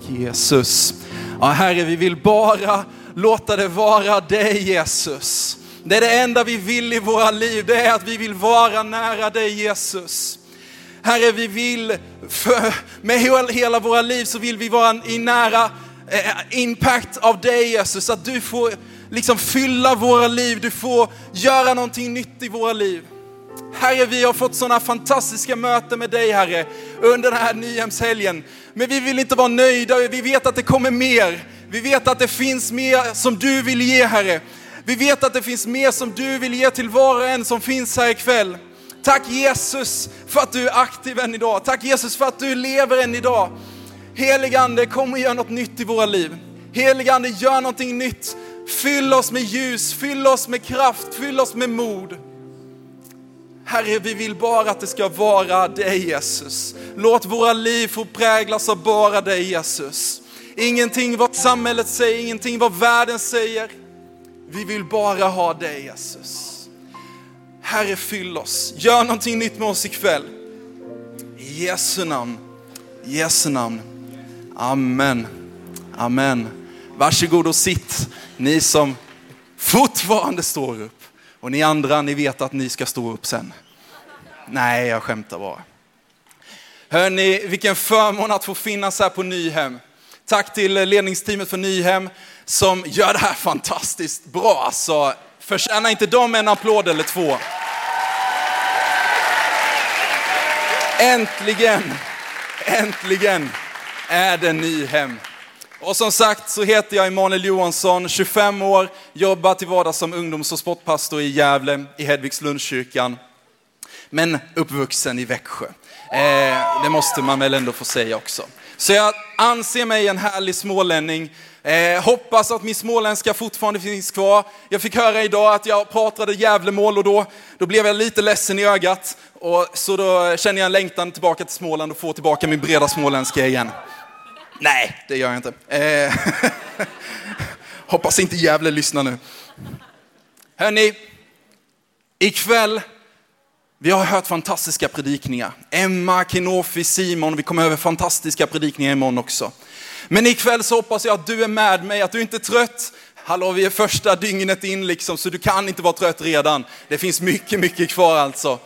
Tack Jesus. Ja, Herre, vi vill bara låta det vara dig Jesus. Det är det enda vi vill i våra liv, det är att vi vill vara nära dig Jesus. Herre, vi vill, för, med hela våra liv så vill vi vara i nära eh, impact av dig Jesus. Att du får liksom fylla våra liv, du får göra någonting nytt i våra liv. Herre, vi har fått sådana fantastiska möten med dig Herre under den här Nyhemshelgen. Men vi vill inte vara nöjda, vi vet att det kommer mer. Vi vet att det finns mer som du vill ge Herre. Vi vet att det finns mer som du vill ge till var och en som finns här ikväll. Tack Jesus för att du är aktiv än idag. Tack Jesus för att du lever än idag. Heligande, kom och gör något nytt i våra liv. Heligande, gör någonting nytt. Fyll oss med ljus, fyll oss med kraft, fyll oss med mod. Herre, vi vill bara att det ska vara dig Jesus. Låt våra liv få präglas av bara dig Jesus. Ingenting vad samhället säger, ingenting vad världen säger. Vi vill bara ha dig Jesus. Herre, fyll oss. Gör någonting nytt med oss ikväll. I Jesu namn. I Jesu namn. Amen. Amen. Varsågod och sitt, ni som fortfarande står upp. Och ni andra, ni vet att ni ska stå upp sen. Nej, jag skämtar bara. Hörni, vilken förmån att få finnas här på Nyhem. Tack till ledningsteamet för Nyhem som gör det här fantastiskt bra. Alltså, förtjänar inte de en applåd eller två? Äntligen, äntligen är det Nyhem. Och som sagt så heter jag Emanuel Johansson, 25 år, jobbar till vardags som ungdoms och sportpastor i Gävle, i Hedvigslundskyrkan. Men uppvuxen i Växjö. Eh, det måste man väl ändå få säga också. Så jag anser mig en härlig smålänning. Eh, hoppas att min småländska fortfarande finns kvar. Jag fick höra idag att jag pratade Gävlemål och då, då blev jag lite ledsen i ögat. Och, så då känner jag en längtan tillbaka till Småland och få tillbaka min breda småländska igen. Nej, det gör jag inte. Eh, hoppas inte Gävle lyssnar nu. Hörni, ikväll vi har hört fantastiska predikningar. Emma, Kenofi, Simon, vi kommer över fantastiska predikningar imorgon också. Men ikväll så hoppas jag att du är med mig, att du inte är trött. Hallå, vi är första dygnet in liksom, så du kan inte vara trött redan. Det finns mycket, mycket kvar alltså.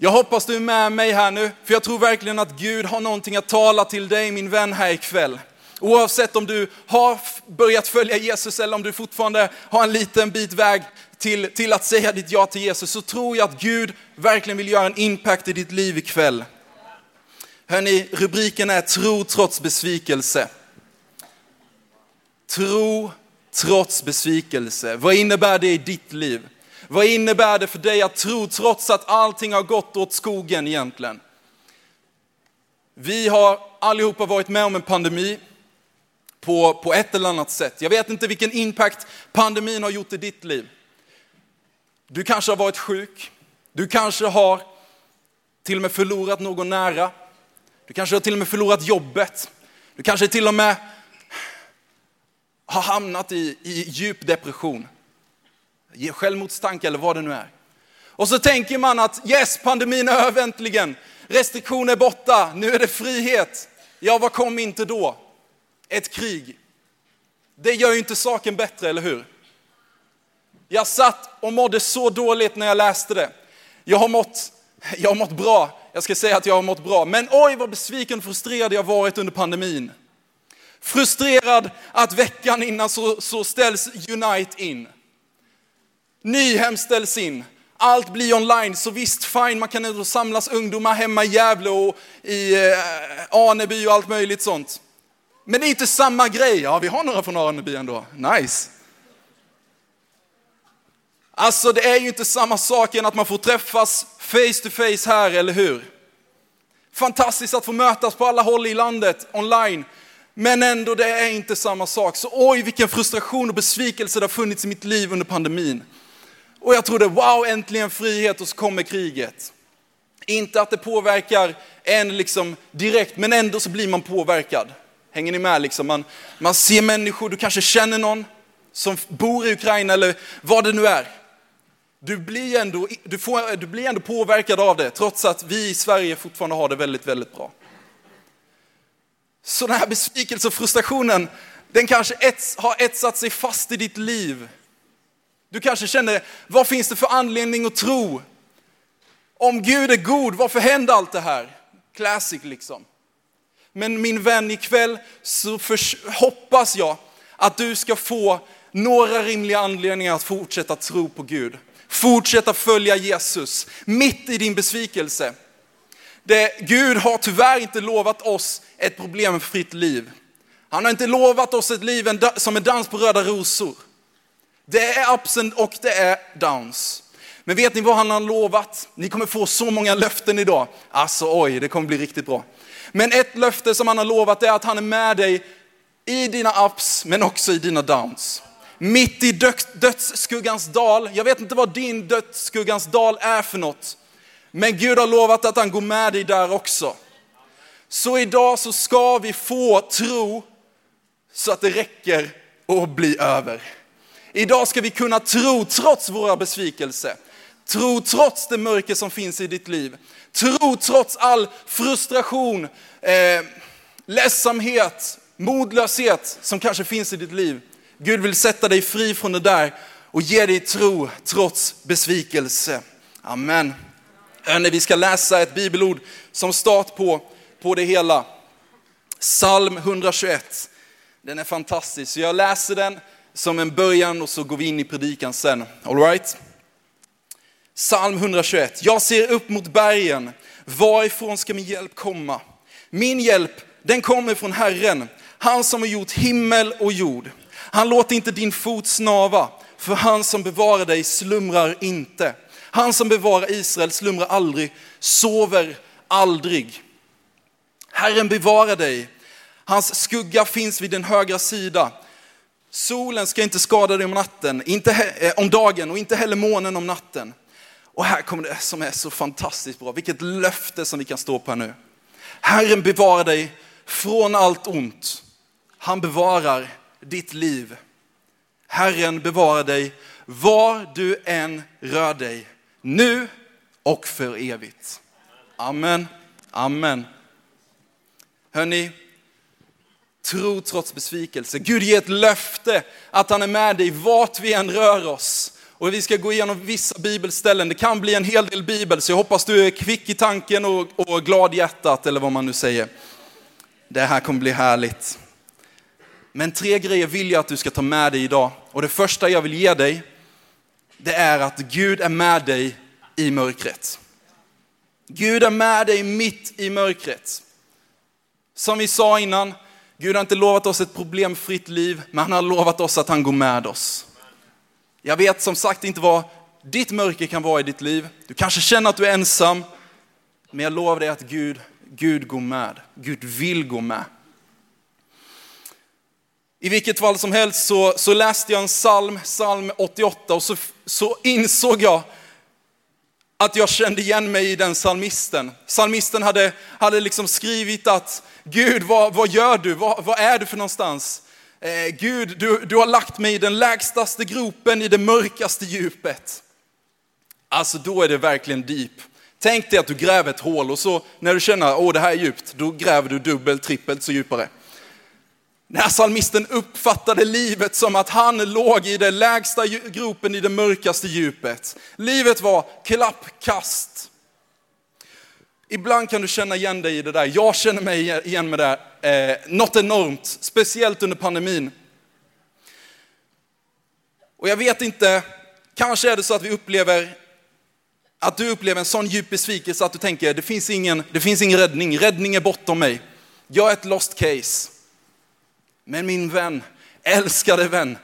Jag hoppas du är med mig här nu, för jag tror verkligen att Gud har någonting att tala till dig, min vän, här ikväll. Oavsett om du har börjat följa Jesus eller om du fortfarande har en liten bit väg till, till att säga ditt ja till Jesus, så tror jag att Gud verkligen vill göra en impact i ditt liv ikväll. Hörni, rubriken är Tro trots besvikelse. Tro trots besvikelse. Vad innebär det i ditt liv? Vad innebär det för dig att tro trots att allting har gått åt skogen egentligen? Vi har allihopa varit med om en pandemi på, på ett eller annat sätt. Jag vet inte vilken impact pandemin har gjort i ditt liv. Du kanske har varit sjuk. Du kanske har till och med förlorat någon nära. Du kanske har till och med förlorat jobbet. Du kanske till och med har hamnat i, i djup depression. Självmordstankar eller vad det nu är. Och så tänker man att yes, pandemin är över äntligen. Restriktioner är borta, nu är det frihet. Ja, vad kom inte då? Ett krig. Det gör ju inte saken bättre, eller hur? Jag satt och mådde så dåligt när jag läste det. Jag har mått, jag har mått bra, jag ska säga att jag har mått bra. Men oj vad besviken och frustrerad jag varit under pandemin. Frustrerad att veckan innan så, så ställs Unite in. Nyhem ställs in. Allt blir online, så visst fine, man kan ändå samlas ungdomar hemma i Gävle och i eh, Aneby och allt möjligt sånt. Men det är inte samma grej. Ja, vi har några från Aneby ändå. Nice. Alltså det är ju inte samma sak än att man får träffas face to face här, eller hur? Fantastiskt att få mötas på alla håll i landet online. Men ändå, det är inte samma sak. Så oj, vilken frustration och besvikelse det har funnits i mitt liv under pandemin. Och jag trodde, wow, äntligen frihet och så kommer kriget. Inte att det påverkar en liksom direkt, men ändå så blir man påverkad. Hänger ni med? Liksom? Man, man ser människor, du kanske känner någon som bor i Ukraina eller vad det nu är. Du blir, ändå, du, får, du blir ändå påverkad av det, trots att vi i Sverige fortfarande har det väldigt, väldigt bra. Så den här besvikelsen och frustrationen, den kanske ets, har etsat sig fast i ditt liv. Du kanske känner, vad finns det för anledning att tro? Om Gud är god, varför händer allt det här? Classic liksom. Men min vän, ikväll så hoppas jag att du ska få några rimliga anledningar att fortsätta tro på Gud. Fortsätta följa Jesus mitt i din besvikelse. Det, Gud har tyvärr inte lovat oss ett problemfritt liv. Han har inte lovat oss ett liv som en dans på röda rosor. Det är ups och det är downs. Men vet ni vad han har lovat? Ni kommer få så många löften idag. Alltså oj, det kommer bli riktigt bra. Men ett löfte som han har lovat är att han är med dig i dina ups, men också i dina downs. Mitt i dödsskuggans dal, jag vet inte vad din dödsskuggans dal är för något. Men Gud har lovat att han går med dig där också. Så idag så ska vi få tro så att det räcker och bli över. Idag ska vi kunna tro trots våra besvikelser. Tro trots det mörker som finns i ditt liv. Tro trots all frustration, eh, ledsamhet, modlöshet som kanske finns i ditt liv. Gud vill sätta dig fri från det där och ge dig tro trots besvikelse. Amen. Hörrni, vi ska läsa ett bibelord som start på, på det hela. Psalm 121. Den är fantastisk, så jag läser den som en början och så går vi in i predikan sen. All right? Psalm 121. Jag ser upp mot bergen. Varifrån ska min hjälp komma? Min hjälp, den kommer från Herren, han som har gjort himmel och jord. Han låter inte din fot snava, för han som bevarar dig slumrar inte. Han som bevarar Israel slumrar aldrig, sover aldrig. Herren bevarar dig. Hans skugga finns vid din högra sida. Solen ska inte skada dig om, natten, inte, eh, om dagen och inte heller månen om natten. Och här kommer det som är så fantastiskt bra. Vilket löfte som vi kan stå på här nu. Herren bevarar dig från allt ont. Han bevarar ditt liv. Herren bevarar dig var du än rör dig, nu och för evigt. Amen, amen. Hörni, tro trots besvikelse. Gud ger ett löfte att han är med dig vart vi än rör oss. Och vi ska gå igenom vissa bibelställen. Det kan bli en hel del bibel, så jag hoppas du är kvick i tanken och, och glad i hjärtat, eller vad man nu säger. Det här kommer bli härligt. Men tre grejer vill jag att du ska ta med dig idag. Och det första jag vill ge dig, det är att Gud är med dig i mörkret. Gud är med dig mitt i mörkret. Som vi sa innan, Gud har inte lovat oss ett problemfritt liv, men han har lovat oss att han går med oss. Jag vet som sagt inte vad ditt mörker kan vara i ditt liv. Du kanske känner att du är ensam, men jag lovar dig att Gud, Gud går med. Gud vill gå med. I vilket fall som helst så, så läste jag en psalm, psalm 88, och så, så insåg jag att jag kände igen mig i den psalmisten. Psalmisten hade, hade liksom skrivit att Gud, vad, vad gör du? Vad, vad är du för någonstans? Eh, Gud, du, du har lagt mig i den lägstaste gropen, i det mörkaste djupet. Alltså då är det verkligen deep. Tänk dig att du gräver ett hål och så när du känner att det här är djupt, då gräver du dubbelt, trippelt så djupare. När salmisten psalmisten uppfattade livet som att han låg i den lägsta gropen i det mörkaste djupet. Livet var klappkast. Ibland kan du känna igen dig i det där. Jag känner mig igen med det eh, något enormt, speciellt under pandemin. Och jag vet inte, kanske är det så att vi upplever att du upplever en sån djup besvikelse att du tänker, det finns ingen, det finns ingen räddning, räddning är bortom mig. Jag är ett lost case. Men min vän, älskade vän,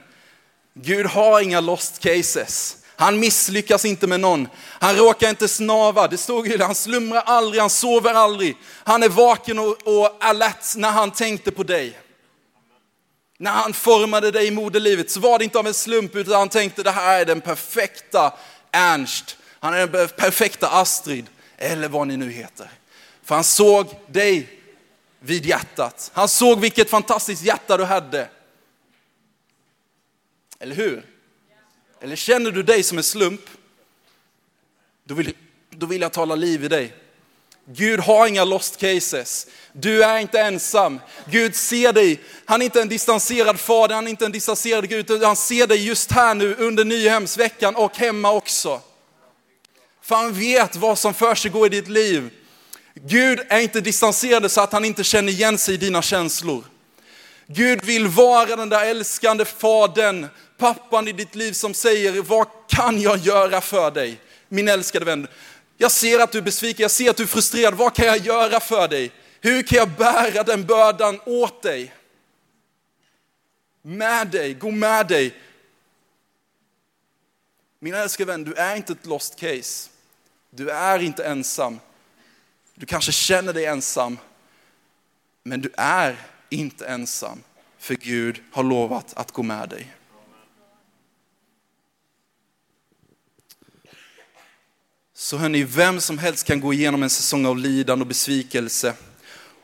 Gud har inga lost cases. Han misslyckas inte med någon. Han råkar inte snava. Det stod ju han slumrar aldrig, han sover aldrig. Han är vaken och, och alert när han tänkte på dig. När han formade dig i moderlivet så var det inte av en slump utan han tänkte det här är den perfekta Ernst. Han är den perfekta Astrid, eller vad ni nu heter. För han såg dig vid hjärtat. Han såg vilket fantastiskt hjärta du hade. Eller hur? Eller känner du dig som en slump? Då vill, då vill jag tala liv i dig. Gud har inga lost cases. Du är inte ensam. Gud ser dig. Han är inte en distanserad fader, han är inte en distanserad Gud, utan han ser dig just här nu under Nyhemsveckan och hemma också. För han vet vad som för sig går i ditt liv. Gud är inte distanserad så att han inte känner igen sig i dina känslor. Gud vill vara den där älskande fadern, pappan i ditt liv som säger, vad kan jag göra för dig? Min älskade vän, jag ser att du är besviken, jag ser att du är frustrerad, vad kan jag göra för dig? Hur kan jag bära den bördan åt dig? Med dig, gå med dig. Min älskade vän, du är inte ett lost case. Du är inte ensam. Du kanske känner dig ensam, men du är inte ensam, för Gud har lovat att gå med dig. Så hörni, vem som helst kan gå igenom en säsong av lidande och besvikelse.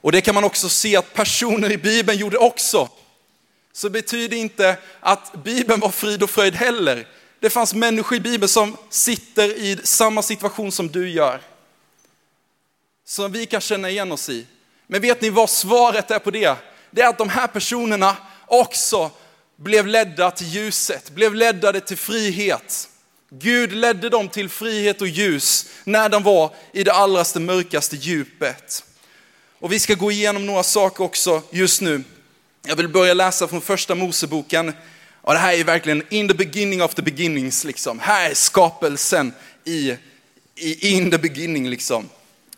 Och det kan man också se att personer i Bibeln gjorde också. Så det betyder inte att Bibeln var frid och fröjd heller. Det fanns människor i Bibeln som sitter i samma situation som du gör. Som vi kan känna igen oss i. Men vet ni vad svaret är på det? Det är att de här personerna också blev ledda till ljuset, blev ledda till frihet. Gud ledde dem till frihet och ljus när de var i det allra mörkaste djupet. Och vi ska gå igenom några saker också just nu. Jag vill börja läsa från första Moseboken. Och det här är verkligen in the beginning of the beginnings. Liksom. Här är skapelsen i, i in the beginning. Liksom.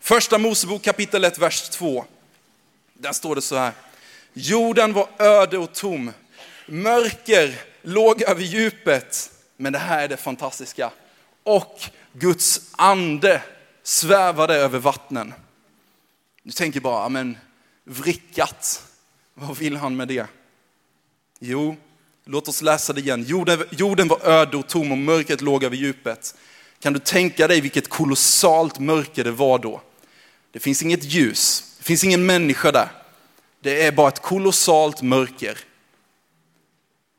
Första Mosebok kapitel 1, vers 2. Där står det så här. Jorden var öde och tom. Mörker låg över djupet men det här är det fantastiska. Och Guds ande svävade över vattnen. Du tänker bara, men vrickat, vad vill han med det? Jo, låt oss läsa det igen. Jorden, jorden var öde och tom och mörkret låg över djupet. Kan du tänka dig vilket kolossalt mörker det var då? Det finns inget ljus, det finns ingen människa där. Det är bara ett kolossalt mörker.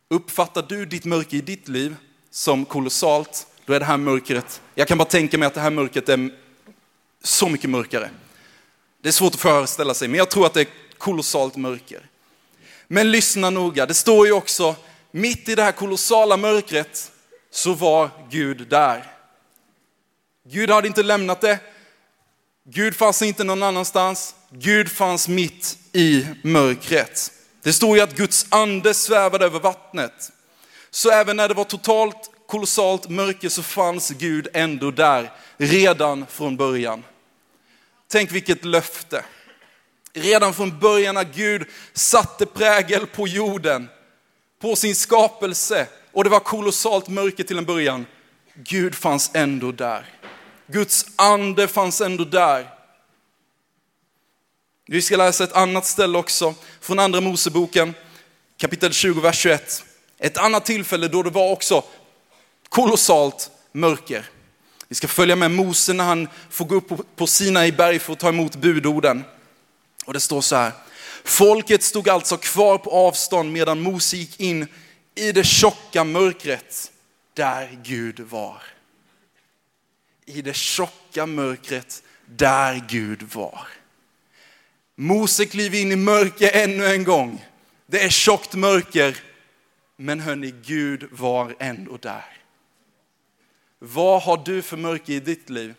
Uppfattar du ditt mörker i ditt liv som kolossalt, då är det här mörkret, jag kan bara tänka mig att det här mörkret är så mycket mörkare. Det är svårt att föreställa sig, men jag tror att det är kolossalt mörker. Men lyssna noga, det står ju också, mitt i det här kolossala mörkret så var Gud där. Gud hade inte lämnat det, Gud fanns inte någon annanstans, Gud fanns mitt i mörkret. Det står ju att Guds ande svävade över vattnet. Så även när det var totalt kolossalt mörker så fanns Gud ändå där redan från början. Tänk vilket löfte. Redan från början när Gud satte prägel på jorden, på sin skapelse och det var kolossalt mörker till en början. Gud fanns ändå där. Guds ande fanns ändå där. Vi ska läsa ett annat ställe också från andra Moseboken, kapitel 20, vers 21. Ett annat tillfälle då det var också kolossalt mörker. Vi ska följa med Mose när han får gå upp på Sinai berg för att ta emot budorden. Och det står så här. Folket stod alltså kvar på avstånd medan Mose gick in i det tjocka mörkret där Gud var. I det tjocka mörkret där Gud var. Mose kliver in i mörker ännu en gång. Det är tjockt mörker men hörni, Gud var ändå där. Vad har du för mörker i ditt liv?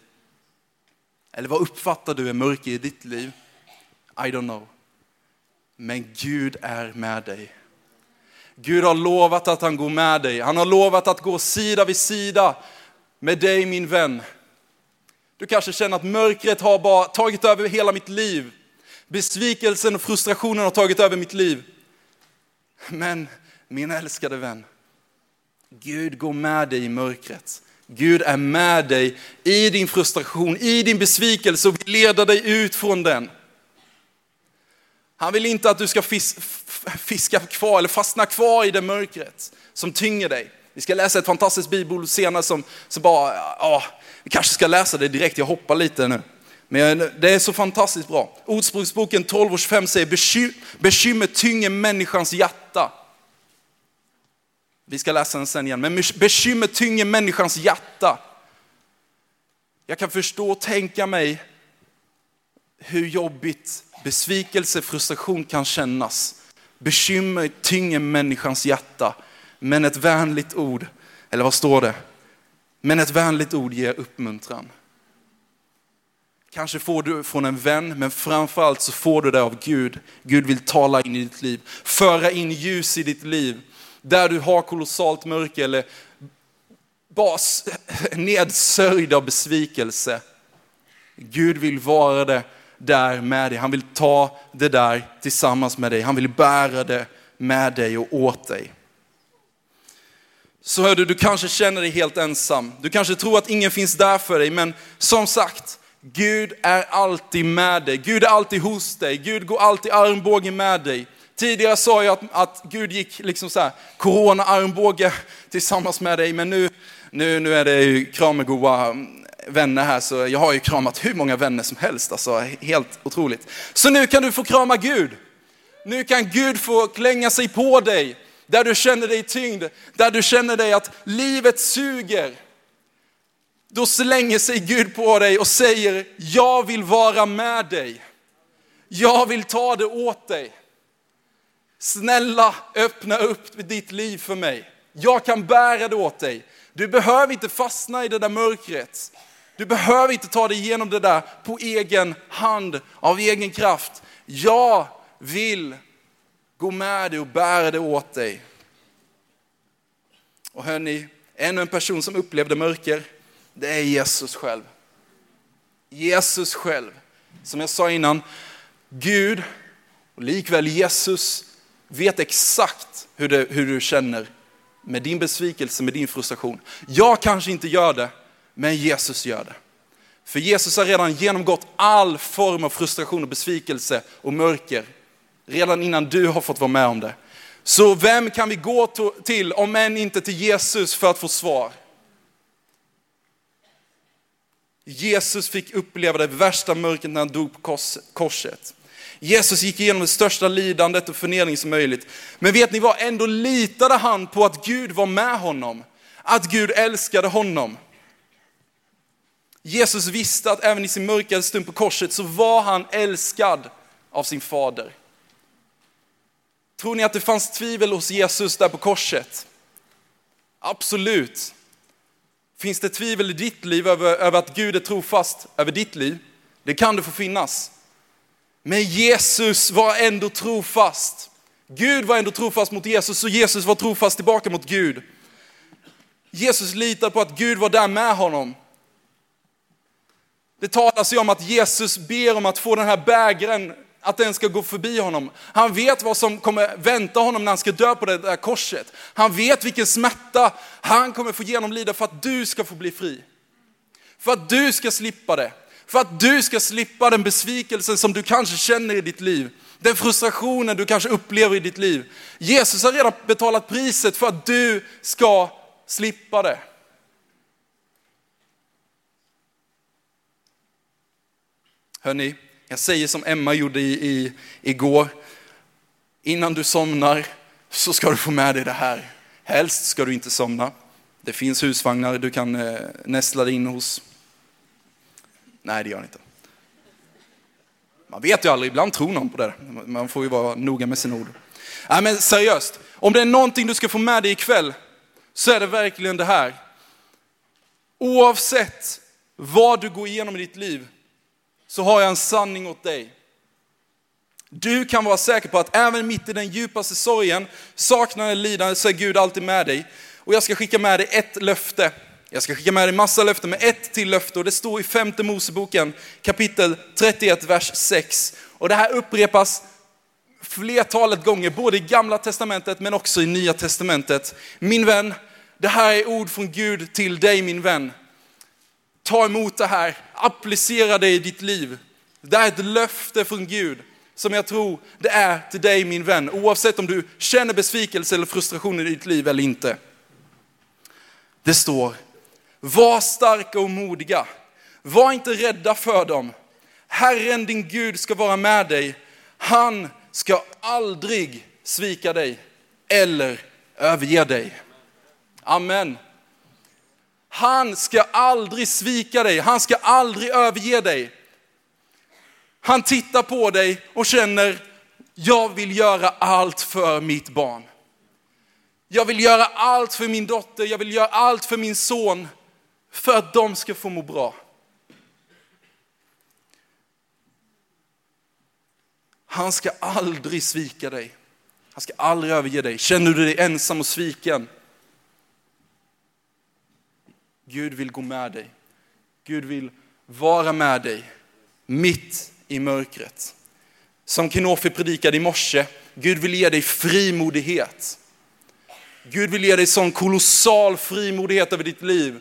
Eller vad uppfattar du är mörker i ditt liv? I don't know. Men Gud är med dig. Gud har lovat att han går med dig. Han har lovat att gå sida vid sida med dig min vän. Du kanske känner att mörkret har bara tagit över hela mitt liv. Besvikelsen och frustrationen har tagit över mitt liv. Men min älskade vän, Gud går med dig i mörkret. Gud är med dig i din frustration, i din besvikelse och vill leda dig ut från den. Han vill inte att du ska fiska kvar eller fastna kvar i det mörkret som tynger dig. Vi ska läsa ett fantastiskt bibelord senare som, som bara, ja, vi kanske ska läsa det direkt, jag hoppar lite nu. Men det är så fantastiskt bra. Ordspråksboken 12.25 säger, bekymmer tynger människans hjärta. Vi ska läsa den sen igen. Men bekymmer tynger människans hjärta. Jag kan förstå och tänka mig hur jobbigt besvikelse, frustration kan kännas. Bekymmer tynger människans hjärta, men ett vänligt ord, eller vad står det? Men ett vänligt ord ger uppmuntran. Kanske får du från en vän, men framförallt så får du det av Gud. Gud vill tala in i ditt liv, föra in ljus i ditt liv. Där du har kolossalt mörker eller bara nedsörjd av besvikelse. Gud vill vara det där med dig. Han vill ta det där tillsammans med dig. Han vill bära det med dig och åt dig. Så hör du, du kanske känner dig helt ensam. Du kanske tror att ingen finns där för dig, men som sagt, Gud är alltid med dig. Gud är alltid hos dig. Gud går alltid armbågen med dig. Tidigare sa jag att, att Gud gick liksom så här, corona-armbåge tillsammans med dig, men nu, nu, nu är det ju kramgoa vänner här, så jag har ju kramat hur många vänner som helst, alltså helt otroligt. Så nu kan du få krama Gud. Nu kan Gud få klänga sig på dig, där du känner dig tyngd, där du känner dig att livet suger. Då slänger sig Gud på dig och säger, jag vill vara med dig. Jag vill ta det åt dig. Snälla öppna upp ditt liv för mig. Jag kan bära det åt dig. Du behöver inte fastna i det där mörkret. Du behöver inte ta dig igenom det där på egen hand, av egen kraft. Jag vill gå med dig och bära det åt dig. Och hörni, ännu en person som upplevde mörker, det är Jesus själv. Jesus själv. Som jag sa innan, Gud och likväl Jesus vet exakt hur, det, hur du känner med din besvikelse, med din frustration. Jag kanske inte gör det, men Jesus gör det. För Jesus har redan genomgått all form av frustration och besvikelse och mörker. Redan innan du har fått vara med om det. Så vem kan vi gå till, om än inte till Jesus, för att få svar? Jesus fick uppleva det värsta mörkret när han dog på korset. Jesus gick igenom det största lidandet och förnedring som möjligt. Men vet ni vad, ändå litade han på att Gud var med honom. Att Gud älskade honom. Jesus visste att även i sin mörkaste stund på korset så var han älskad av sin fader. Tror ni att det fanns tvivel hos Jesus där på korset? Absolut. Finns det tvivel i ditt liv över, över att Gud är trofast över ditt liv? Det kan det få finnas. Men Jesus var ändå trofast. Gud var ändå trofast mot Jesus och Jesus var trofast tillbaka mot Gud. Jesus litar på att Gud var där med honom. Det talas ju om att Jesus ber om att få den här bägaren, att den ska gå förbi honom. Han vet vad som kommer vänta honom när han ska dö på det där korset. Han vet vilken smärta han kommer få genomlida för att du ska få bli fri. För att du ska slippa det. För att du ska slippa den besvikelsen som du kanske känner i ditt liv. Den frustrationen du kanske upplever i ditt liv. Jesus har redan betalat priset för att du ska slippa det. Hörni, jag säger som Emma gjorde i, i, igår. Innan du somnar så ska du få med dig det här. Helst ska du inte somna. Det finns husvagnar du kan eh, nästla dig in hos. Nej, det gör det inte. Man vet ju aldrig, ibland tror någon på det. Man får ju vara noga med sina ord. Nej, men seriöst, om det är någonting du ska få med dig ikväll så är det verkligen det här. Oavsett vad du går igenom i ditt liv så har jag en sanning åt dig. Du kan vara säker på att även mitt i den djupaste sorgen, saknaden, lidandet så är Gud alltid med dig. Och jag ska skicka med dig ett löfte. Jag ska skicka med dig massa löften, men ett till löfte och det står i femte Moseboken kapitel 31, vers 6. Och det här upprepas flertalet gånger, både i gamla testamentet men också i nya testamentet. Min vän, det här är ord från Gud till dig min vän. Ta emot det här, applicera det i ditt liv. Det är ett löfte från Gud som jag tror det är till dig min vän, oavsett om du känner besvikelse eller frustration i ditt liv eller inte. Det står, var starka och modiga, var inte rädda för dem. Herren din Gud ska vara med dig, han ska aldrig svika dig eller överge dig. Amen. Han ska aldrig svika dig, han ska aldrig överge dig. Han tittar på dig och känner, jag vill göra allt för mitt barn. Jag vill göra allt för min dotter, jag vill göra allt för min son för att de ska få må bra. Han ska aldrig svika dig. Han ska aldrig överge dig. Känner du dig ensam och sviken? Gud vill gå med dig. Gud vill vara med dig mitt i mörkret. Som Kinofi predikade i morse, Gud vill ge dig frimodighet. Gud vill ge dig sån kolossal frimodighet över ditt liv.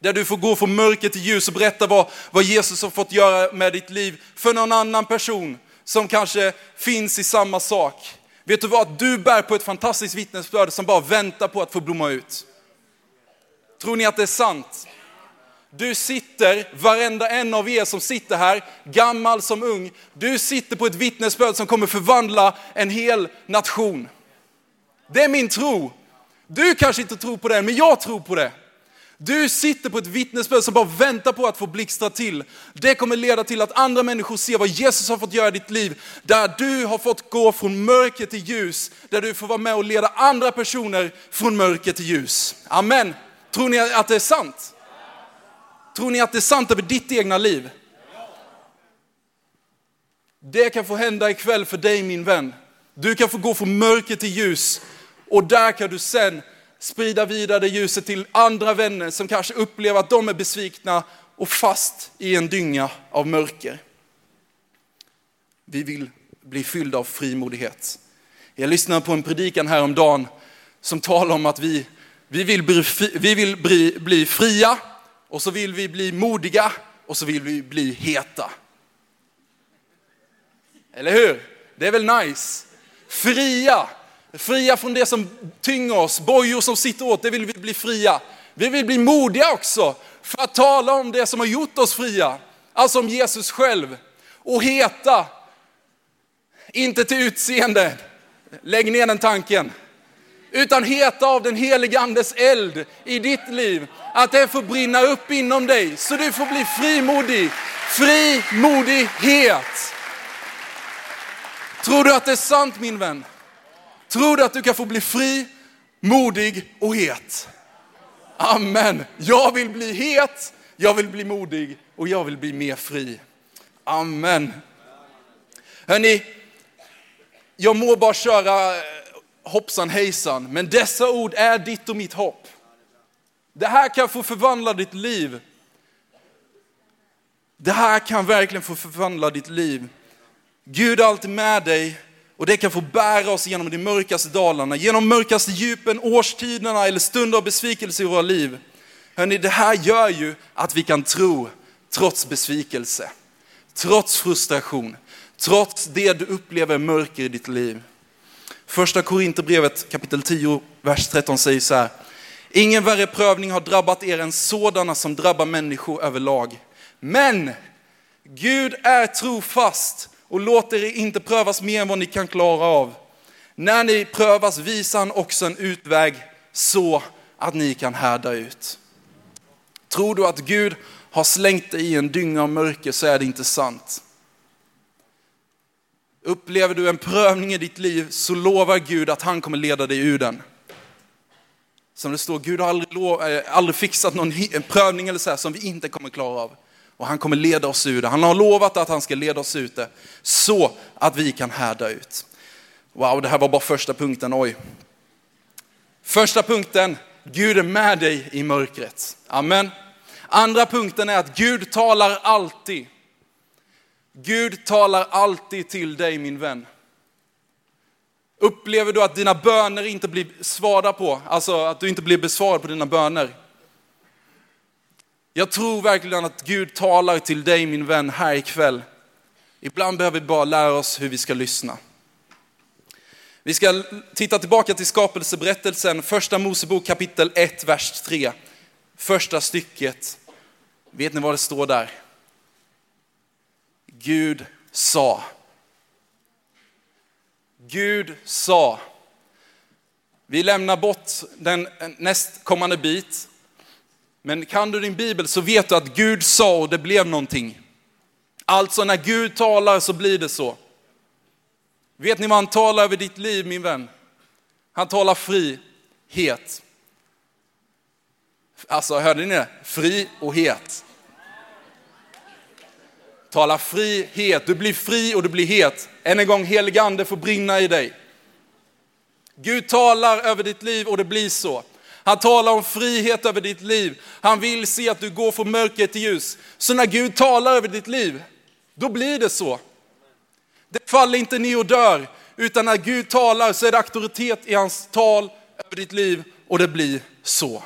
Där du får gå från mörker till ljus och berätta vad, vad Jesus har fått göra med ditt liv för någon annan person som kanske finns i samma sak. Vet du vad? Du bär på ett fantastiskt vittnesbörd som bara väntar på att få blomma ut. Tror ni att det är sant? Du sitter, varenda en av er som sitter här, gammal som ung, du sitter på ett vittnesbörd som kommer förvandla en hel nation. Det är min tro. Du kanske inte tror på det, men jag tror på det. Du sitter på ett vittnesbörd som bara väntar på att få blixtra till. Det kommer leda till att andra människor ser vad Jesus har fått göra i ditt liv. Där du har fått gå från mörker till ljus. Där du får vara med och leda andra personer från mörker till ljus. Amen. Tror ni att det är sant? Tror ni att det är sant över ditt egna liv? Det kan få hända ikväll för dig min vän. Du kan få gå från mörker till ljus och där kan du sen sprida vidare ljuset till andra vänner som kanske upplever att de är besvikna och fast i en dynga av mörker. Vi vill bli fyllda av frimodighet. Jag lyssnade på en predikan häromdagen som talar om att vi, vi vill, bli, vi vill bli, bli fria och så vill vi bli modiga och så vill vi bli heta. Eller hur? Det är väl nice? Fria, fria från det som tynger oss, bojor som sitter åt, det vill vi bli fria. Vi vill bli modiga också för att tala om det som har gjort oss fria, alltså om Jesus själv. Och heta, inte till utseende, lägg ner den tanken, utan heta av den helige andes eld i ditt liv. Att det får brinna upp inom dig så du får bli frimodig. Frimodighet. Tror du att det är sant min vän? Tror du att du kan få bli fri, modig och het? Amen. Jag vill bli het, jag vill bli modig och jag vill bli mer fri. Amen. Hörni, jag må bara köra eh, hoppsan hejsan, men dessa ord är ditt och mitt hopp. Det här kan få förvandla ditt liv. Det här kan verkligen få förvandla ditt liv. Gud är alltid med dig och det kan få bära oss genom de mörkaste dalarna, genom mörkaste djupen, årstiderna eller stunder av besvikelse i våra liv. Hörrni, det här gör ju att vi kan tro trots besvikelse, trots frustration, trots det du upplever mörker i ditt liv. Första Korinthierbrevet kapitel 10, vers 13 säger så här. Ingen värre prövning har drabbat er än sådana som drabbar människor överlag. Men Gud är trofast och låter er inte prövas mer än vad ni kan klara av. När ni prövas visar han också en utväg så att ni kan härda ut. Tror du att Gud har slängt dig i en dynga av mörker så är det inte sant. Upplever du en prövning i ditt liv så lovar Gud att han kommer leda dig ur den. Som det står, Gud har aldrig, lov, äh, eh, aldrig fixat någon prövning eller så här som vi inte kommer klara av. Och han kommer leda oss ur det. Han har lovat att han ska leda oss ut det så att vi kan härda ut. Wow, det här var bara första punkten, oj. Första punkten, Gud är med dig i mörkret. Amen. Andra punkten är att Gud talar alltid. Gud talar alltid till dig min vän. Upplever du att dina böner inte blir svarade på, alltså att du inte blir besvarad på dina böner? Jag tror verkligen att Gud talar till dig min vän här ikväll. Ibland behöver vi bara lära oss hur vi ska lyssna. Vi ska titta tillbaka till skapelseberättelsen, första Mosebok kapitel 1, vers 3. Första stycket. Vet ni vad det står där? Gud sa. Gud sa. Vi lämnar bort den nästkommande bit. Men kan du din bibel så vet du att Gud sa och det blev någonting. Alltså när Gud talar så blir det så. Vet ni vad han talar över ditt liv min vän? Han talar frihet. Alltså hörde ni det? Fri och het. Tala frihet, du blir fri och du blir het. Än en gång, helig ande får brinna i dig. Gud talar över ditt liv och det blir så. Han talar om frihet över ditt liv. Han vill se att du går från mörker till ljus. Så när Gud talar över ditt liv, då blir det så. Det faller inte ner och dör, utan när Gud talar så är det auktoritet i hans tal över ditt liv och det blir så.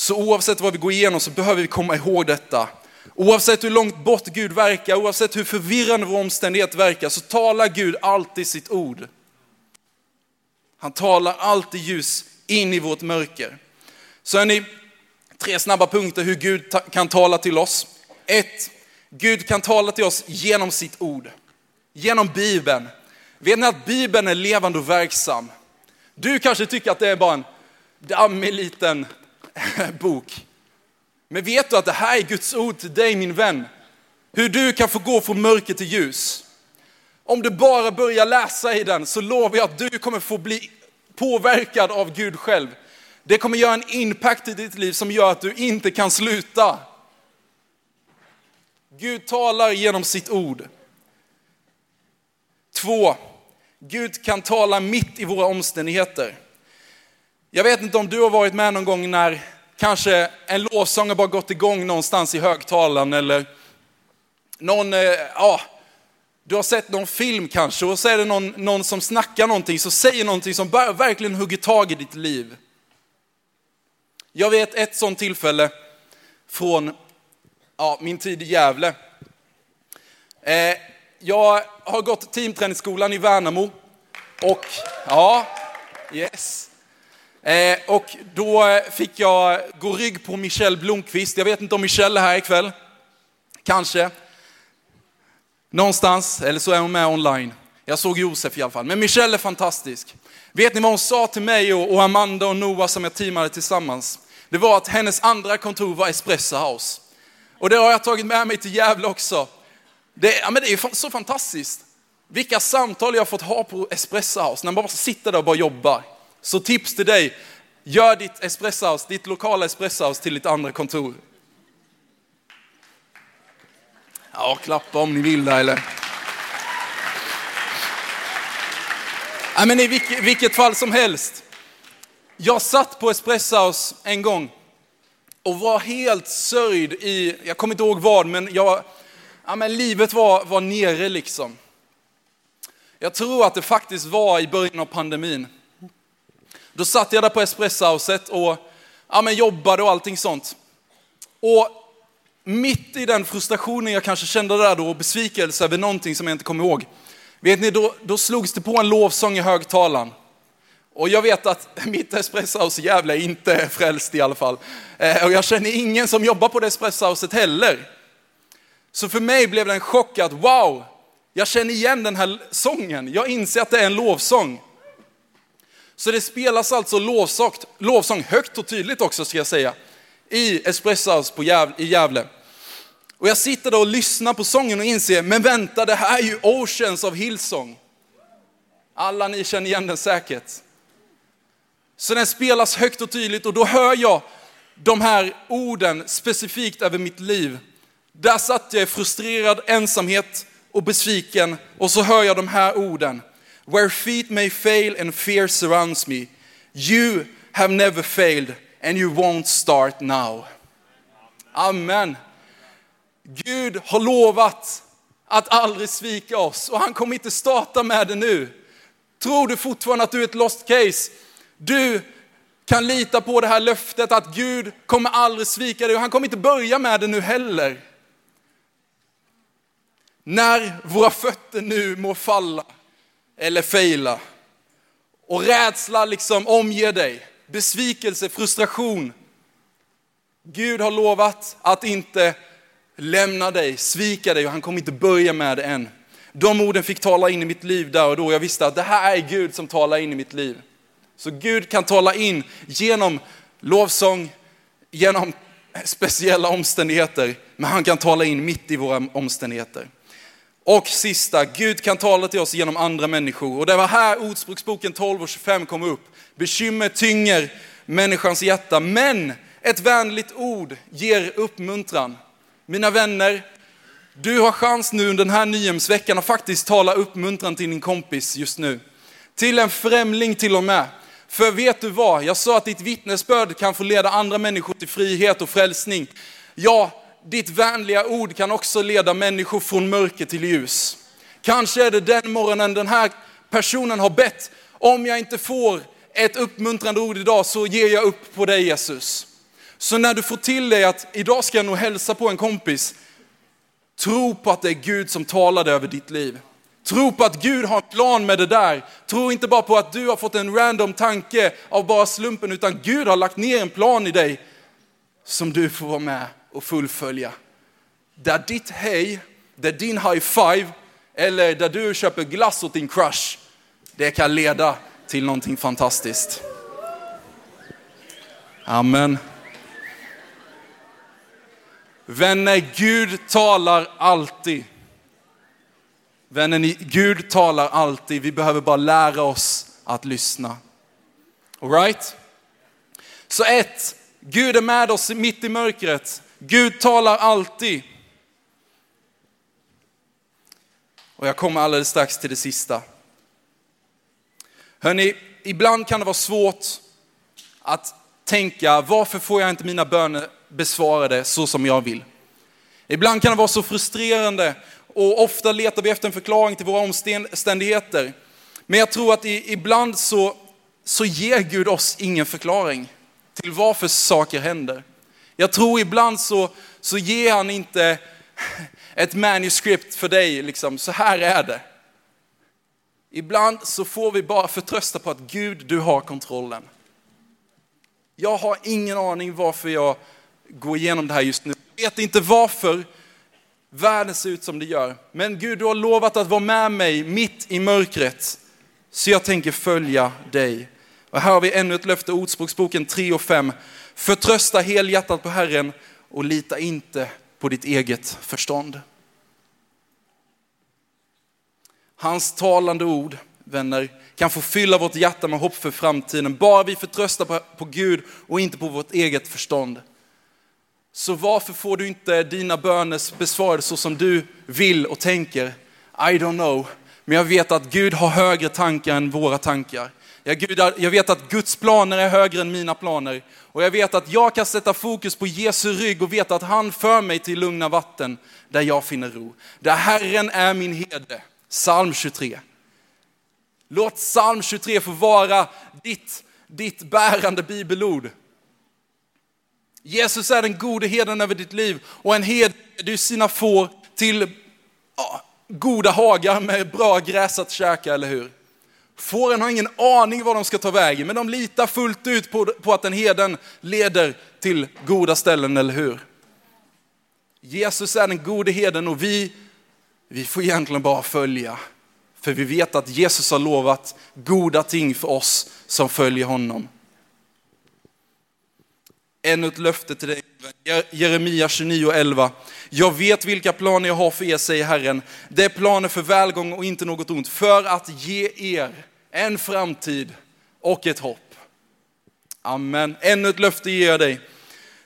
Så oavsett vad vi går igenom så behöver vi komma ihåg detta. Oavsett hur långt bort Gud verkar, oavsett hur förvirrande vår omständighet verkar, så talar Gud alltid sitt ord. Han talar alltid ljus in i vårt mörker. Så är ni, tre snabba punkter hur Gud kan tala till oss. Ett, Gud kan tala till oss genom sitt ord. Genom Bibeln. Vet ni att Bibeln är levande och verksam? Du kanske tycker att det är bara en dammig liten bok. Men vet du att det här är Guds ord till dig min vän? Hur du kan få gå från mörker till ljus. Om du bara börjar läsa i den så lovar jag att du kommer få bli påverkad av Gud själv. Det kommer göra en impact i ditt liv som gör att du inte kan sluta. Gud talar genom sitt ord. Två, Gud kan tala mitt i våra omständigheter. Jag vet inte om du har varit med någon gång när kanske en lovsång har bara gått igång någonstans i högtalaren eller någon, eh, ja, du har sett någon film kanske och så är det någon, någon som snackar någonting, som säger någonting som verkligen hugger tag i ditt liv. Jag vet ett sånt tillfälle från ja, min tid i Gävle. Eh, jag har gått teamträningsskolan i Värnamo och ja, yes. Eh, och då eh, fick jag gå rygg på Michelle Blomqvist. Jag vet inte om Michelle är här ikväll. Kanske. Någonstans, eller så är hon med online. Jag såg Josef i alla fall. Men Michelle är fantastisk. Vet ni vad hon sa till mig och Amanda och Noah som jag teamade tillsammans? Det var att hennes andra kontor var Espresso House. Och det har jag tagit med mig till Gävle också. Det, ja, men det är så fantastiskt. Vilka samtal jag har fått ha på Espresso House när man bara sitter där och bara jobbar. Så tips till dig, gör ditt Espresso ditt lokala Espresso till ditt andra kontor. Ja, klappa om ni vill där eller. Ja, men i vilket, vilket fall som helst. Jag satt på Espresso en gång och var helt sörjd i, jag kommer inte ihåg vad, men, jag, ja, men livet var, var nere liksom. Jag tror att det faktiskt var i början av pandemin. Då satt jag där på espressauset och ja, men jobbade och allting sånt. Och mitt i den frustrationen jag kanske kände där då och besvikelse över någonting som jag inte kommer ihåg. Vet ni, då, då slogs det på en lovsång i högtalaren. Och jag vet att mitt espressohouse i Gävle inte är frälst i alla fall. Eh, och jag känner ingen som jobbar på det espressohuset heller. Så för mig blev det en chock att wow, jag känner igen den här sången. Jag inser att det är en lovsång. Så det spelas alltså lovsång, lovsång högt och tydligt också ska jag säga. I Espresso House på Gävle, i Gävle. Och jag sitter där och lyssnar på sången och inser, men vänta det här är ju Oceans of Hillsong. Alla ni känner igen den säkert. Så den spelas högt och tydligt och då hör jag de här orden specifikt över mitt liv. Där satt jag i frustrerad ensamhet och besviken och så hör jag de här orden. Where feet may fail and fear surrounds me, you have never failed and you won't start now. Amen. Gud har lovat att aldrig svika oss och han kommer inte starta med det nu. Tror du fortfarande att du är ett lost case? Du kan lita på det här löftet att Gud kommer aldrig svika dig och han kommer inte börja med det nu heller. När våra fötter nu må falla eller fejla och rädsla liksom omger dig, besvikelse, frustration. Gud har lovat att inte lämna dig, svika dig och han kommer inte börja med det än. De orden fick tala in i mitt liv där och då. Jag visste att det här är Gud som talar in i mitt liv. Så Gud kan tala in genom lovsång, genom speciella omständigheter, men han kan tala in mitt i våra omständigheter. Och sista, Gud kan tala till oss genom andra människor. Och det var här Ordspråksboken 12 och 25 kom upp. Bekymmer tynger människans hjärta, men ett vänligt ord ger uppmuntran. Mina vänner, du har chans nu under den här nyhemsveckan att faktiskt tala uppmuntran till din kompis just nu. Till en främling till och med. För vet du vad? Jag sa att ditt vittnesbörd kan få leda andra människor till frihet och frälsning. Ja, ditt vänliga ord kan också leda människor från mörker till ljus. Kanske är det den morgonen den här personen har bett, om jag inte får ett uppmuntrande ord idag så ger jag upp på dig Jesus. Så när du får till dig att idag ska jag nog hälsa på en kompis, tro på att det är Gud som talade över ditt liv. Tro på att Gud har en plan med det där. Tro inte bara på att du har fått en random tanke av bara slumpen, utan Gud har lagt ner en plan i dig som du får vara med och fullfölja. Där ditt hej, där din high five, eller där du köper glass åt din crush, det kan leda till någonting fantastiskt. Amen. Vänner, Gud talar alltid. Vänner, Gud talar alltid. Vi behöver bara lära oss att lyssna. All right? Så ett, Gud är med oss mitt i mörkret. Gud talar alltid. Och jag kommer alldeles strax till det sista. Hörrni, ibland kan det vara svårt att tänka, varför får jag inte mina böner besvarade så som jag vill? Ibland kan det vara så frustrerande och ofta letar vi efter en förklaring till våra omständigheter. Men jag tror att ibland så, så ger Gud oss ingen förklaring till varför saker händer. Jag tror ibland så, så ger han inte ett manuskript för dig, liksom, så här är det. Ibland så får vi bara förtrösta på att Gud, du har kontrollen. Jag har ingen aning varför jag går igenom det här just nu. Jag vet inte varför världen ser ut som det gör. Men Gud, du har lovat att vara med mig mitt i mörkret. Så jag tänker följa dig. Och här har vi ännu ett löfte, Ordspråksboken 3 och 5. Förtrösta helhjärtat på Herren och lita inte på ditt eget förstånd. Hans talande ord, vänner, kan få fylla vårt hjärta med hopp för framtiden. Bara vi förtröstar på, på Gud och inte på vårt eget förstånd. Så varför får du inte dina böner besvarade så som du vill och tänker? I don't know. Men jag vet att Gud har högre tankar än våra tankar. Jag vet att Guds planer är högre än mina planer. Och jag vet att jag kan sätta fokus på Jesu rygg och veta att han för mig till lugna vatten där jag finner ro. Där Herren är min herde. Psalm 23. Låt psalm 23 få vara ditt, ditt bärande bibelord. Jesus är den gode herden över ditt liv och en herde du sina får till ja, goda hagar med bra gräs att käka, eller hur? Fåren har ingen aning var de ska ta vägen, men de litar fullt ut på, på att den heden leder till goda ställen, eller hur? Jesus är den gode herden och vi, vi får egentligen bara följa. För vi vet att Jesus har lovat goda ting för oss som följer honom. Ännu ett löfte till dig, Jeremia 29 och 11. Jag vet vilka planer jag har för er, säger Herren. Det är planer för välgång och inte något ont, för att ge er en framtid och ett hopp. Amen. Ännu ett löfte ger jag dig.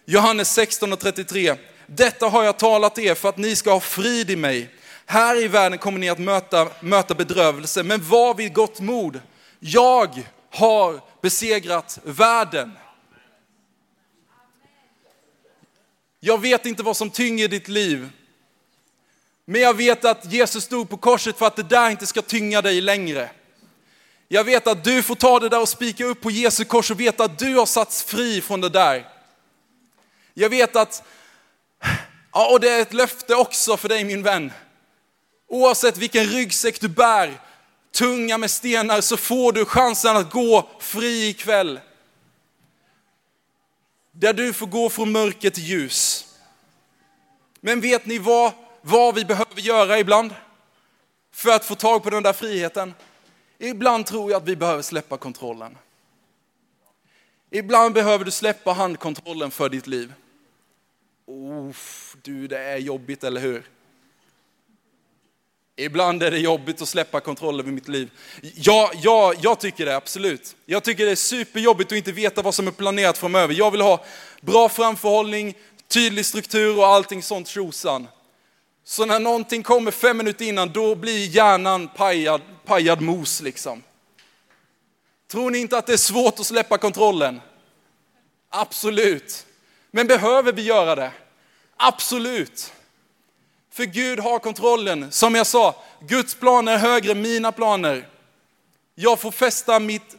Johannes 16 och 33. Detta har jag talat er för att ni ska ha frid i mig. Här i världen kommer ni att möta, möta bedrövelse, men var vid gott mod. Jag har besegrat världen. Jag vet inte vad som tynger ditt liv. Men jag vet att Jesus stod på korset för att det där inte ska tynga dig längre. Jag vet att du får ta det där och spika upp på Jesu kors och veta att du har satts fri från det där. Jag vet att, ja, och det är ett löfte också för dig min vän. Oavsett vilken ryggsäck du bär, tunga med stenar, så får du chansen att gå fri ikväll. Där du får gå från mörker till ljus. Men vet ni vad, vad vi behöver göra ibland? För att få tag på den där friheten? Ibland tror jag att vi behöver släppa kontrollen. Ibland behöver du släppa handkontrollen för ditt liv. Oof, du, det är jobbigt, eller hur? Ibland är det jobbigt att släppa kontroll över mitt liv. Ja, ja, jag tycker det, absolut. Jag tycker det är superjobbigt att inte veta vad som är planerat framöver. Jag vill ha bra framförhållning, tydlig struktur och allting sånt tjosan. Så när någonting kommer fem minuter innan, då blir hjärnan pajad, pajad mos liksom. Tror ni inte att det är svårt att släppa kontrollen? Absolut. Men behöver vi göra det? Absolut. För Gud har kontrollen. Som jag sa, Guds planer är högre än mina planer. Jag får fästa mitt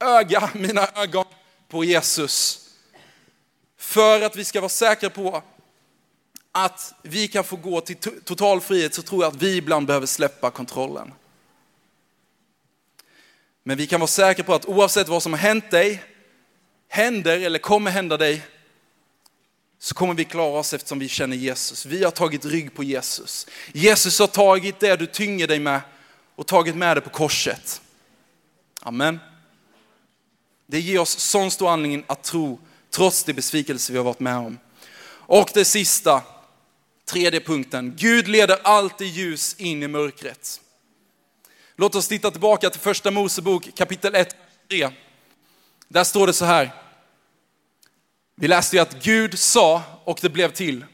öga, mina ögon på Jesus. För att vi ska vara säkra på att vi kan få gå till total frihet så tror jag att vi ibland behöver släppa kontrollen. Men vi kan vara säkra på att oavsett vad som har hänt dig, händer eller kommer hända dig, så kommer vi klara oss eftersom vi känner Jesus. Vi har tagit rygg på Jesus. Jesus har tagit det du tynger dig med och tagit med det på korset. Amen. Det ger oss sån stor anledning att tro trots de besvikelser vi har varit med om. Och det sista, tredje punkten. Gud leder alltid ljus in i mörkret. Låt oss titta tillbaka till första Mosebok kapitel 1, 3. Där står det så här. Vi läste ju att Gud sa och det blev till.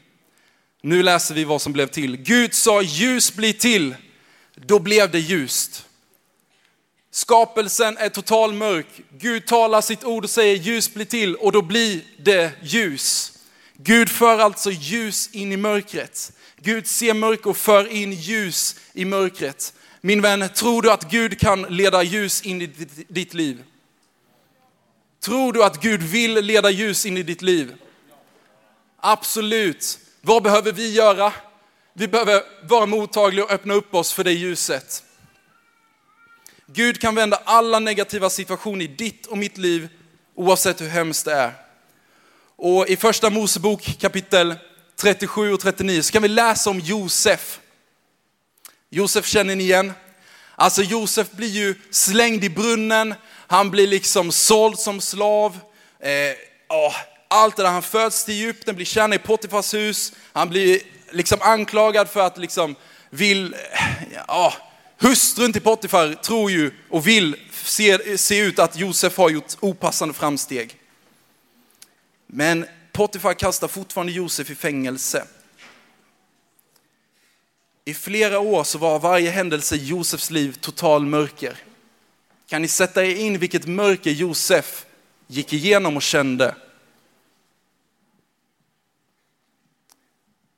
Nu läser vi vad som blev till. Gud sa ljus bli till. Då blev det ljust. Skapelsen är total mörk. Gud talar sitt ord och säger ljus bli till och då blir det ljus. Gud för alltså ljus in i mörkret. Gud ser mörker och för in ljus i mörkret. Min vän, tror du att Gud kan leda ljus in i ditt liv? Tror du att Gud vill leda ljus in i ditt liv? Absolut. Vad behöver vi göra? Vi behöver vara mottagliga och öppna upp oss för det ljuset. Gud kan vända alla negativa situationer i ditt och mitt liv oavsett hur hemskt det är. Och i första Mosebok kapitel 37 och 39 så kan vi läsa om Josef. Josef känner ni igen? Alltså Josef blir ju slängd i brunnen, han blir liksom såld som slav. Eh, åh, allt det där, han föds till Egypten, blir tjänare i Potifars hus, han blir liksom anklagad för att liksom vill, eh, ja, hustrun till Potifar tror ju och vill se, se ut att Josef har gjort opassande framsteg. Men Potifar kastar fortfarande Josef i fängelse. I flera år så var varje händelse i Josefs liv total mörker. Kan ni sätta er in vilket mörker Josef gick igenom och kände?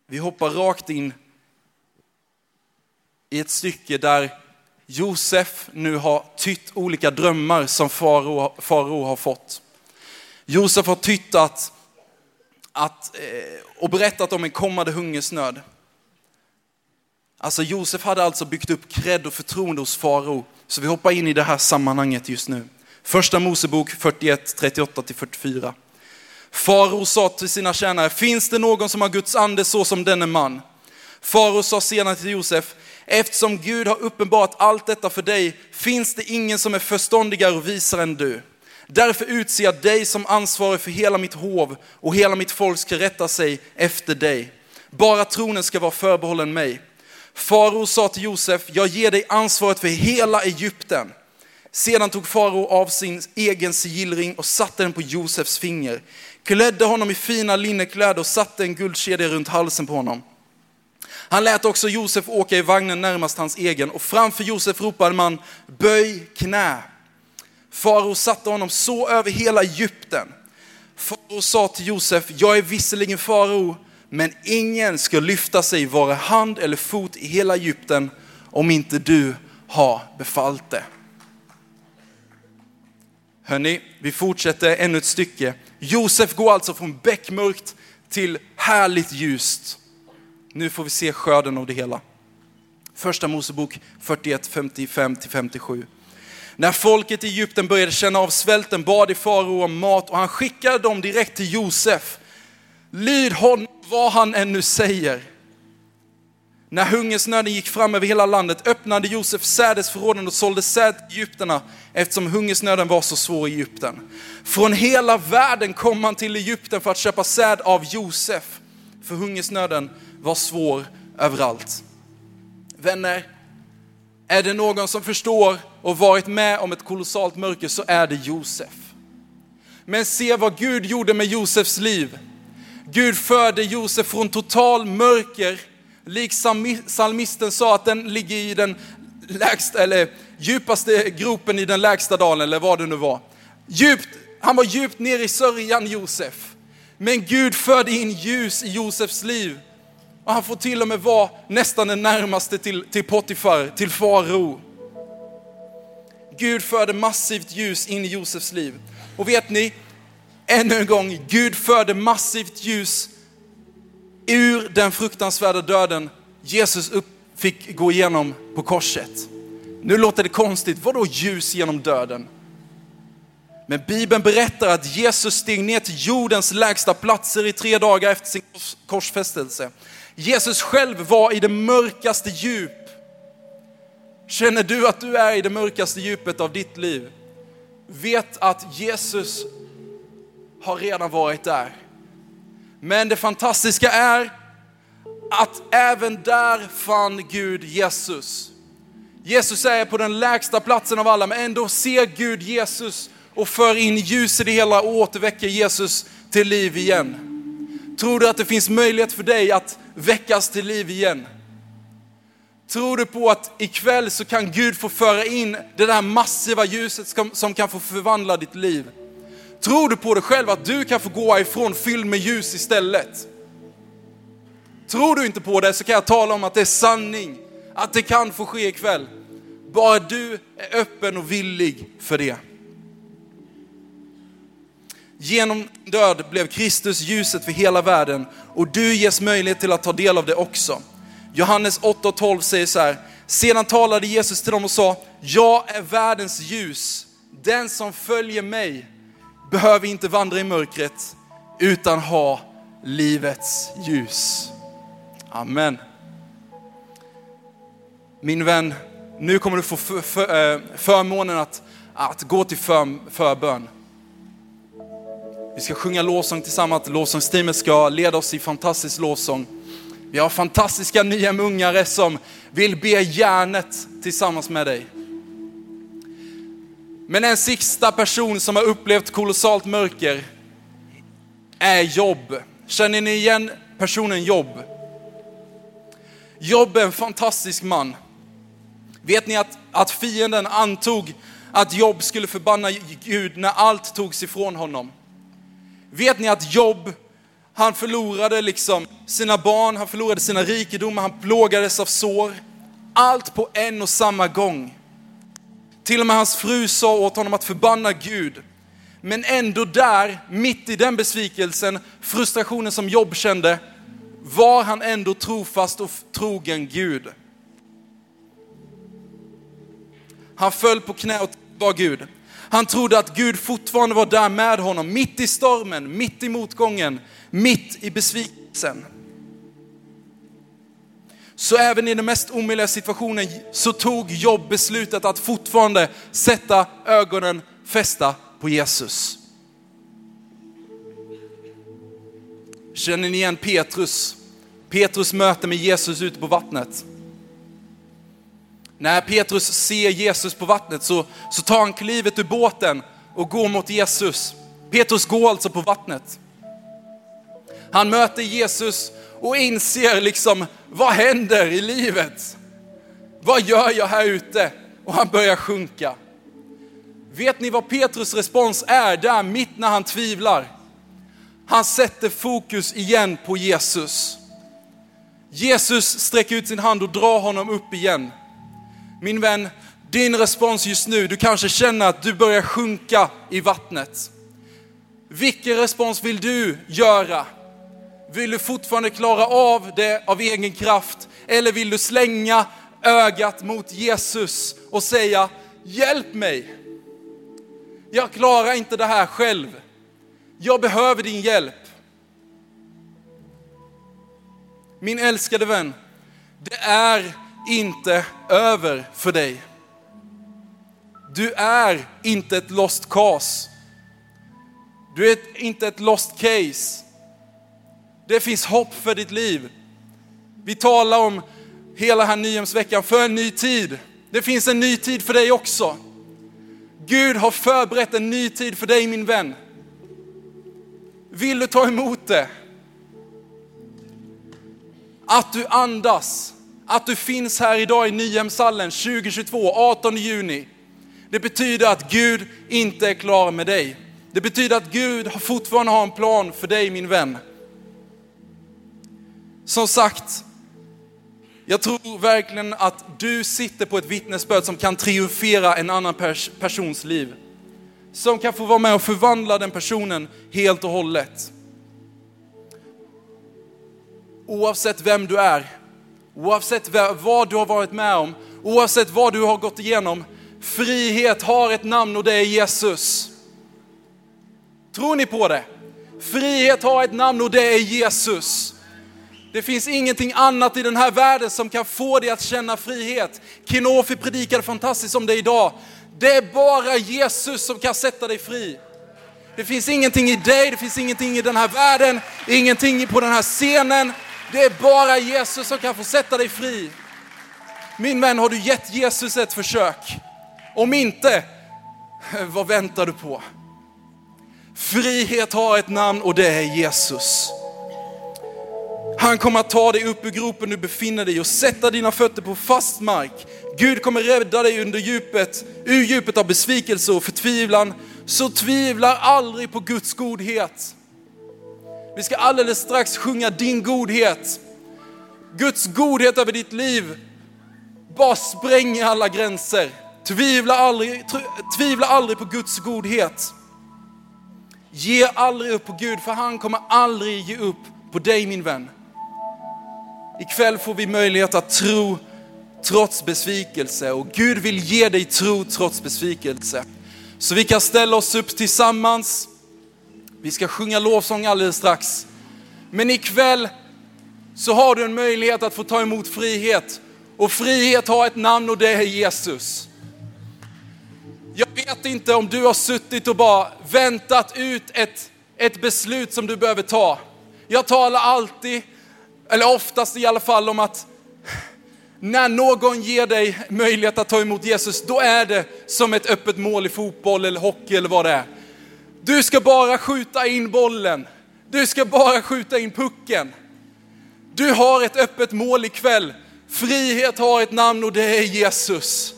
Vi hoppar rakt in i ett stycke där Josef nu har tytt olika drömmar som farao, farao har fått. Josef har tyttat att, eh, och berättat om en kommande hungersnöd. Alltså Josef hade alltså byggt upp cred och förtroende hos farao. Så vi hoppar in i det här sammanhanget just nu. Första Mosebok 41, 38-44. Farao sa till sina tjänare, finns det någon som har Guds ande så som denne man? Farao sa senare till Josef, eftersom Gud har uppenbarat allt detta för dig, finns det ingen som är förståndigare och visare än du. Därför utser jag dig som ansvarig för hela mitt hov och hela mitt folk ska rätta sig efter dig. Bara tronen ska vara förbehållen mig. Farao sa till Josef, jag ger dig ansvaret för hela Egypten. Sedan tog farao av sin egen sigillring och satte den på Josefs finger, klädde honom i fina linnekläder och satte en guldkedja runt halsen på honom. Han lät också Josef åka i vagnen närmast hans egen och framför Josef ropade man, böj knä. Farao satte honom så över hela Egypten. Farao sa till Josef, jag är visserligen farao, men ingen ska lyfta sig vare hand eller fot i hela Egypten om inte du har befallt det. Hörni, vi fortsätter ännu ett stycke. Josef går alltså från beckmörkt till härligt ljust. Nu får vi se skörden av det hela. Första Mosebok 41, 55-57. När folket i Egypten började känna av svälten bad i farao om mat och han skickade dem direkt till Josef. Lyd honom vad han ännu säger. När hungersnöden gick fram över hela landet öppnade Josef sädesförråden och sålde säd till egyptierna eftersom hungersnöden var så svår i Egypten. Från hela världen kom han till Egypten för att köpa säd av Josef. för hungersnöden var svår överallt. Vänner, är det någon som förstår och varit med om ett kolossalt mörker så är det Josef. Men se vad Gud gjorde med Josefs liv. Gud förde Josef från total mörker, liksom psalmisten sa att den ligger i den lägsta, eller djupaste gropen i den lägsta dalen, eller vad det nu var. Djupt, han var djupt ner i sörjan Josef. Men Gud förde in ljus i Josefs liv. Och han får till och med vara nästan den närmaste till, till Potifar, till farao. Gud förde massivt ljus in i Josefs liv. Och vet ni, ännu en gång, Gud förde massivt ljus ur den fruktansvärda döden Jesus upp, fick gå igenom på korset. Nu låter det konstigt, vadå ljus genom döden? Men Bibeln berättar att Jesus steg ner till jordens lägsta platser i tre dagar efter sin korsfästelse. Jesus själv var i det mörkaste djup. Känner du att du är i det mörkaste djupet av ditt liv? Vet att Jesus har redan varit där. Men det fantastiska är att även där fann Gud Jesus. Jesus är på den lägsta platsen av alla, men ändå ser Gud Jesus och för in ljus i det hela och återväcker Jesus till liv igen. Tror du att det finns möjlighet för dig att väckas till liv igen? Tror du på att ikväll så kan Gud få föra in det där massiva ljuset som kan få förvandla ditt liv? Tror du på dig själv att du kan få gå ifrån fylld med ljus istället? Tror du inte på det så kan jag tala om att det är sanning, att det kan få ske ikväll. Bara du är öppen och villig för det. Genom död blev Kristus ljuset för hela världen och du ges möjlighet till att ta del av det också. Johannes 8.12 säger så här, sedan talade Jesus till dem och sa, jag är världens ljus. Den som följer mig behöver inte vandra i mörkret utan ha livets ljus. Amen. Min vän, nu kommer du få för, för, eh, förmånen att, att gå till för, förbön. Vi ska sjunga lovsång tillsammans. Lovsångsteamet ska leda oss i fantastisk lovsång. Vi har fantastiska nya mungare som vill be järnet tillsammans med dig. Men en sista person som har upplevt kolossalt mörker är Jobb. Känner ni igen personen Jobb? Jobb är en fantastisk man. Vet ni att, att fienden antog att Jobb skulle förbanna Gud när allt togs ifrån honom? Vet ni att Job, han förlorade liksom sina barn, han förlorade sina rikedomar, han plågades av sår. Allt på en och samma gång. Till och med hans fru sa åt honom att förbanna Gud. Men ändå där, mitt i den besvikelsen, frustrationen som Job kände, var han ändå trofast och trogen Gud. Han föll på knä och var Gud. Han trodde att Gud fortfarande var där med honom, mitt i stormen, mitt i motgången, mitt i besvikelsen. Så även i den mest omöjliga situationen så tog Job beslutet att fortfarande sätta ögonen fästa på Jesus. Känner ni igen Petrus? Petrus möte med Jesus ute på vattnet. När Petrus ser Jesus på vattnet så, så tar han klivet ur båten och går mot Jesus. Petrus går alltså på vattnet. Han möter Jesus och inser liksom, vad händer i livet? Vad gör jag här ute? Och han börjar sjunka. Vet ni vad Petrus respons är där mitt när han tvivlar? Han sätter fokus igen på Jesus. Jesus sträcker ut sin hand och drar honom upp igen. Min vän, din respons just nu, du kanske känner att du börjar sjunka i vattnet. Vilken respons vill du göra? Vill du fortfarande klara av det av egen kraft? Eller vill du slänga ögat mot Jesus och säga, hjälp mig. Jag klarar inte det här själv. Jag behöver din hjälp. Min älskade vän, det är inte över för dig. Du är inte ett lost cause. Du är inte ett lost case. Det finns hopp för ditt liv. Vi talar om hela här nyhemsveckan för en ny tid. Det finns en ny tid för dig också. Gud har förberett en ny tid för dig min vän. Vill du ta emot det? Att du andas, att du finns här idag i Nyhemshallen 2022, 18 juni. Det betyder att Gud inte är klar med dig. Det betyder att Gud fortfarande har en plan för dig min vän. Som sagt, jag tror verkligen att du sitter på ett vittnesbörd som kan triumfera en annan pers persons liv. Som kan få vara med och förvandla den personen helt och hållet. Oavsett vem du är, oavsett vad du har varit med om, oavsett vad du har gått igenom, frihet har ett namn och det är Jesus. Tror ni på det? Frihet har ett namn och det är Jesus. Det finns ingenting annat i den här världen som kan få dig att känna frihet. Kinofi predikade fantastiskt om det idag. Det är bara Jesus som kan sätta dig fri. Det finns ingenting i dig, det finns ingenting i den här världen, ingenting på den här scenen. Det är bara Jesus som kan få sätta dig fri. Min vän, har du gett Jesus ett försök? Om inte, vad väntar du på? Frihet har ett namn och det är Jesus. Han kommer att ta dig upp ur gropen du befinner dig och sätta dina fötter på fast mark. Gud kommer rädda dig under djupet, ur djupet av besvikelse och förtvivlan. Så tvivla aldrig på Guds godhet. Vi ska alldeles strax sjunga din godhet. Guds godhet över ditt liv bara spränger alla gränser. Tvivla aldrig, tvivla aldrig på Guds godhet. Ge aldrig upp på Gud, för han kommer aldrig ge upp på dig min vän. Ikväll får vi möjlighet att tro trots besvikelse och Gud vill ge dig tro trots besvikelse. Så vi kan ställa oss upp tillsammans. Vi ska sjunga lovsång alldeles strax. Men ikväll så har du en möjlighet att få ta emot frihet. Och frihet har ett namn och det är Jesus. Jag vet inte om du har suttit och bara väntat ut ett, ett beslut som du behöver ta. Jag talar alltid eller oftast i alla fall om att när någon ger dig möjlighet att ta emot Jesus, då är det som ett öppet mål i fotboll eller hockey eller vad det är. Du ska bara skjuta in bollen. Du ska bara skjuta in pucken. Du har ett öppet mål ikväll. Frihet har ett namn och det är Jesus.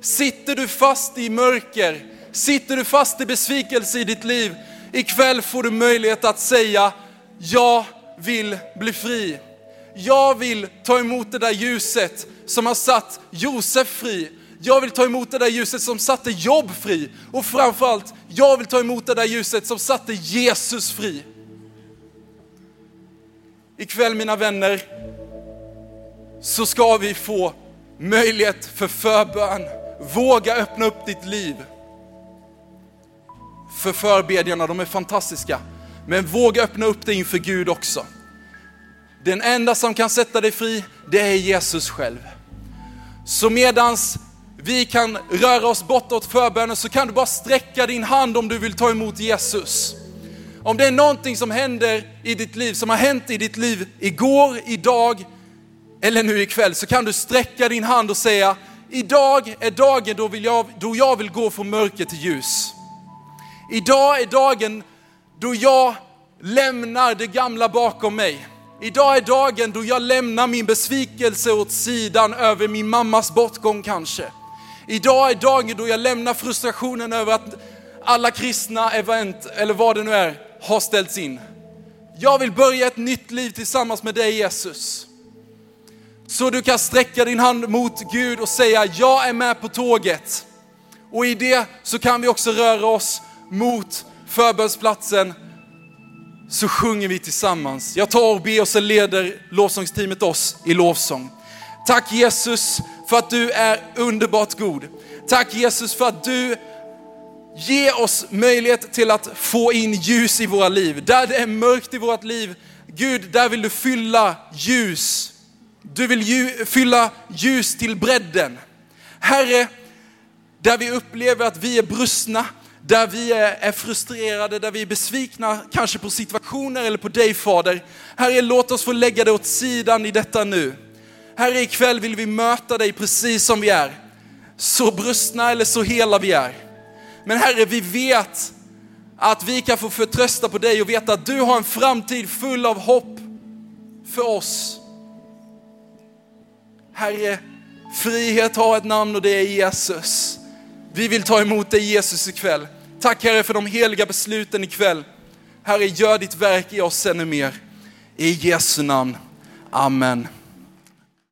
Sitter du fast i mörker, sitter du fast i besvikelse i ditt liv, ikväll får du möjlighet att säga, jag vill bli fri. Jag vill ta emot det där ljuset som har satt Josef fri. Jag vill ta emot det där ljuset som satte Jobb fri. Och framförallt, jag vill ta emot det där ljuset som satte Jesus fri. Ikväll mina vänner, så ska vi få möjlighet för förbön. Våga öppna upp ditt liv. För förbedjarna, de är fantastiska. Men våga öppna upp dig inför Gud också. Den enda som kan sätta dig fri, det är Jesus själv. Så medans vi kan röra oss bortåt förbönen så kan du bara sträcka din hand om du vill ta emot Jesus. Om det är någonting som händer i ditt liv, som har hänt i ditt liv igår, idag eller nu ikväll, så kan du sträcka din hand och säga, idag är dagen då, vill jag, då jag vill gå från mörker till ljus. Idag är dagen då jag lämnar det gamla bakom mig. Idag är dagen då jag lämnar min besvikelse åt sidan över min mammas bortgång kanske. Idag är dagen då jag lämnar frustrationen över att alla kristna event, eller vad det nu är, har ställts in. Jag vill börja ett nytt liv tillsammans med dig Jesus. Så du kan sträcka din hand mot Gud och säga, jag är med på tåget. Och i det så kan vi också röra oss mot förbönsplatsen så sjunger vi tillsammans. Jag tar och ber och så leder lovsångsteamet oss i lovsång. Tack Jesus för att du är underbart god. Tack Jesus för att du ger oss möjlighet till att få in ljus i våra liv. Där det är mörkt i vårt liv, Gud, där vill du fylla ljus. Du vill ju, fylla ljus till bredden. Herre, där vi upplever att vi är brustna, där vi är, är frustrerade, där vi är besvikna kanske på situationer eller på dig Fader. Herre, låt oss få lägga det åt sidan i detta nu. Herre, ikväll vill vi möta dig precis som vi är. Så brustna eller så hela vi är. Men Herre, vi vet att vi kan få förtrösta på dig och veta att du har en framtid full av hopp för oss. Herre, frihet har ett namn och det är Jesus. Vi vill ta emot dig Jesus ikväll. Tack Herre för de heliga besluten ikväll. Herre, gör ditt verk i oss ännu mer. I Jesu namn. Amen.